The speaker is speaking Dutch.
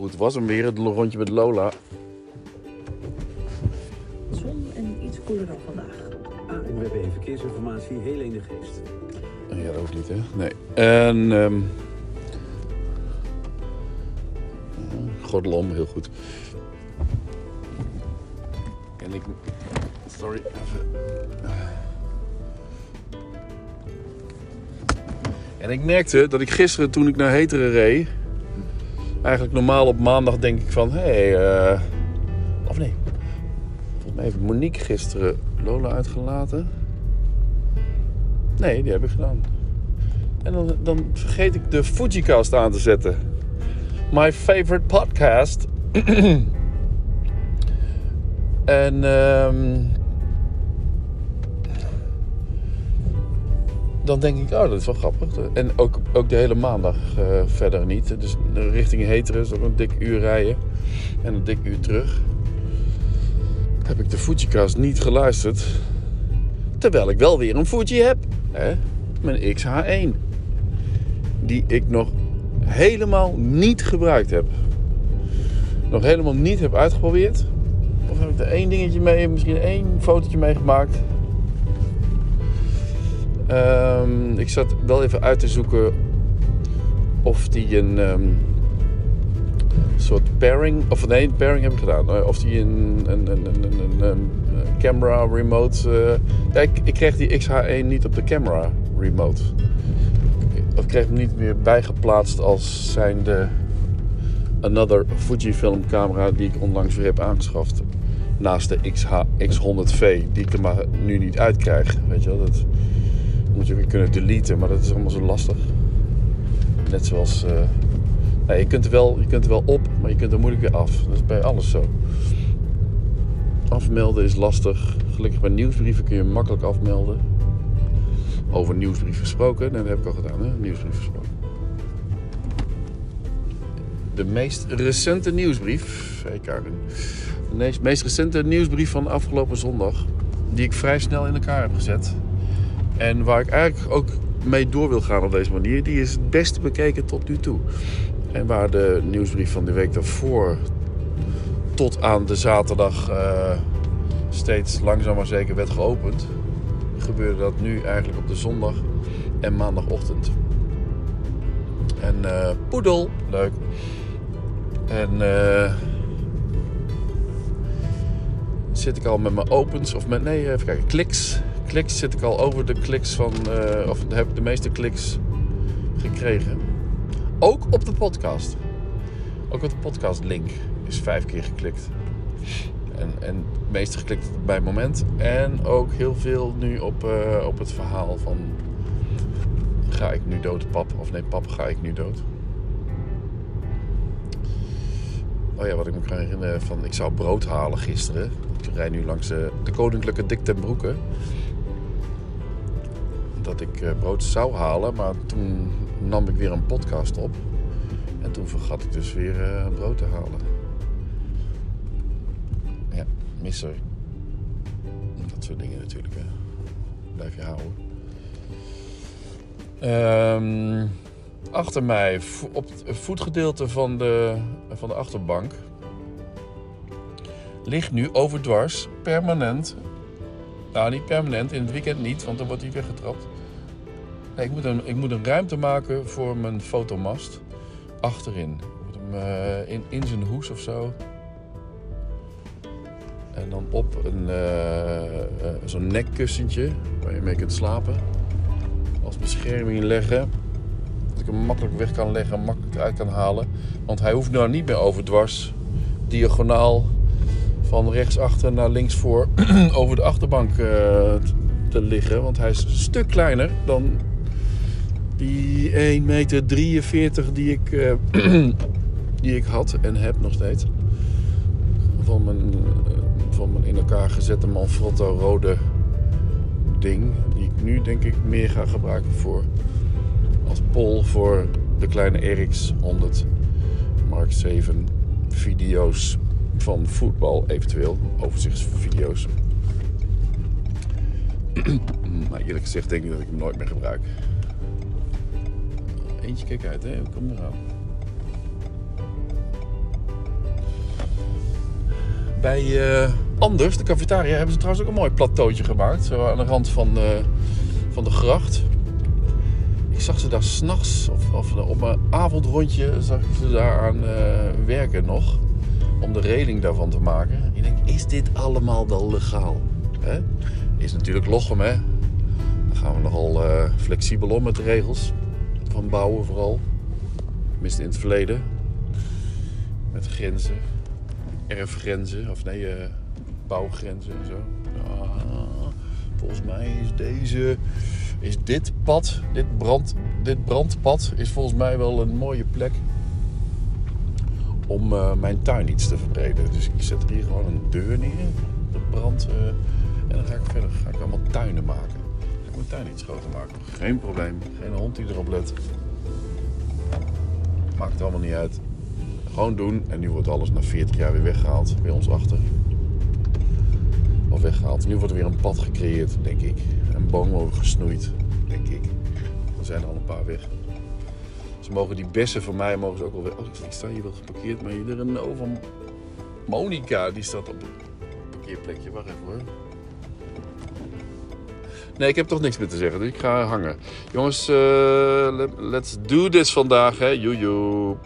goed, was hem weer. Het rondje met Lola. Zon en iets koeler dan vandaag. ANWB Verkeersinformatie, Helene Geest. Ja, dat hoeft niet, hè? Nee. En... ehm gordel om, heel goed. En ik... Sorry, even... En ik merkte dat ik gisteren, toen ik naar Heteren reed... Eigenlijk normaal op maandag denk ik van... Hé, hey, eh, of nee. Volgens mij heeft Monique gisteren Lola uitgelaten. Nee, die heb ik gedaan. En dan, dan vergeet ik de Fujicast aan te zetten. My favorite podcast. en ehm, dan denk ik, oh, dat is wel grappig. En ook, ook de hele maandag eh, verder niet. Dus richting Heteren is ook een dik uur rijden. En een dik uur terug. Heb ik de Fujicast niet geluisterd. Terwijl ik wel weer een Fuji heb. Hè? Mijn XH1. Die ik nog helemaal niet gebruikt heb. Nog helemaal niet heb uitgeprobeerd. Of heb ik er één dingetje mee, misschien één fotootje mee gemaakt. Ehm, ik zat wel even uit te zoeken of die een ehm, soort pairing, of nee, een pairing heb ik gedaan. Of die een, een, een, een, camera remote. ja, ik, ik kreeg die XH1 niet op de camera remote. Ik kreeg hem niet meer bijgeplaatst als zijnde another Fujifilm camera die ik onlangs weer heb aangeschaft. Naast de XH, X100V, die ik er maar nu niet uitkrijg. Weet je wel, dat moet je weer kunnen deleten, maar dat is allemaal zo lastig. Net zoals. eh, nee, je, kunt er wel, je kunt wel op, maar je kunt er moeilijk weer af. Dat is bij alles zo. Afmelden is lastig. Gelukkig bij nieuwsbrieven kun je makkelijk afmelden. Over nieuwsbrief gesproken, nee, dat heb ik al gedaan, hè? Nieuwsbrief gesproken. De meest recente nieuwsbrief, hey Karin. De meest recente nieuwsbrief van afgelopen zondag, die ik vrij snel in elkaar heb gezet. En waar ik eigenlijk ook mee door wil gaan op deze manier, die is het beste bekeken tot nu toe. En waar de nieuwsbrief van de week daarvoor tot aan de zaterdag eh, steeds langzaam maar zeker werd geopend, gebeurde dat nu eigenlijk op de zondag en maandagochtend. En eh poedel, leuk. En eh, zit ik al met mijn opens, of met, nee, even kijken, kliks. Kliks zit ik al over de kliks van, eh, of heb ik de meeste kliks gekregen. Ook op de podcast. Ook op de podcast link is vijf keer geklikt. En, en het meeste geklikt bij het moment. En ook heel veel nu op, eh, op het verhaal van... Ga ik nu dood, pap? Of nee, pap, ga ik nu dood? Oh ja, wat ik me kan herinneren van... Ik zou brood halen gisteren. Ik rijd nu langs de, de Koninklijke Dik. Dat ik eh, brood zou halen, maar toen nam ik weer een podcast op. En toen vergat ik dus weer eh, brood te halen. Ja, misser. Dat soort dingen natuurlijk. Hè. Blijf je houden. Ehm, achter mij, op het voetgedeelte van de, van de achterbank, ligt nu overdwars permanent. Nou, niet permanent, in het weekend niet, want dan wordt hij weggetrapt. Nee, ik, moet een, ik moet een ruimte maken voor mijn fotomast achterin. Ik moet hem eh, in, in zijn hoes of zo. En dan op een, eh, eh, zo'n nekkussentje waar je mee kunt slapen. Als bescherming leggen. Dat ik hem makkelijk weg kan leggen, makkelijk eruit kan halen. Want hij hoeft nou niet meer overdwars, diagonaal, van rechtsachter naar linksvoor over de achterbank te liggen. Want hij is een stuk kleiner dan die 1,43 meter die ik, eh, die ik had en heb nog steeds. Van mijn, eh, van mijn in elkaar gezette Manfrotto rode ding. Die ik nu denk ik meer ga gebruiken voor als pol voor de kleine RX 100 Mark 7 video's van voetbal eventueel. Overzichtsvideo's. maar eerlijk gezegd denk ik dat ik hem nooit meer gebruik. Eentje kijk uit, hè? Kom eraan. Bij eh, Anders, de cafetaria, hebben ze trouwens ook een mooi plateautje gemaakt. Zo aan de rand van, eh, van de gracht. Ik zag ze daar s'nachts, of, of op mijn avondrondje, zag ik ze daar aan eh, werken nog. Om de reling daarvan te maken. Ik denk, is dit allemaal wel legaal? Hè? Is natuurlijk Lochem, hè? Daar gaan we nogal flexibel om met de regels. Van bouwen vooral. Tenminste in het verleden. Met grenzen. Erfgrenzen. Of nee, eh, bouwgrenzen en zo. Ah, volgens mij is deze... Is dit pad, dit, brand, dit brandpad, is volgens mij wel een mooie plek om eh, mijn tuin iets te verbreden. Dus ik zet er hier gewoon een deur neer, de brand, eh, en dan ga ik verder ga ik allemaal tuinen maken. Tuin iets groter maken. Geen probleem, geen hond die erop let. Maakt allemaal niet uit. Gewoon doen en nu wordt alles na 40 jaar weer weggehaald bij ons achter. Of weggehaald. Nu wordt er weer een pad gecreëerd, denk ik. En bomen gesnoeid, denk ik. Er zijn er al een paar weg. Ze mogen die bessen van mij mogen ze ook wel weg. Oh, ik sta hier wel geparkeerd, maar hier een over Monica, die staat op het parkeerplekje. Wacht even hoor. Nee, ik heb toch niks meer te zeggen, dus ik ga hangen. Jongens, eh, let- let's do this vandaag, hè. Joejoe.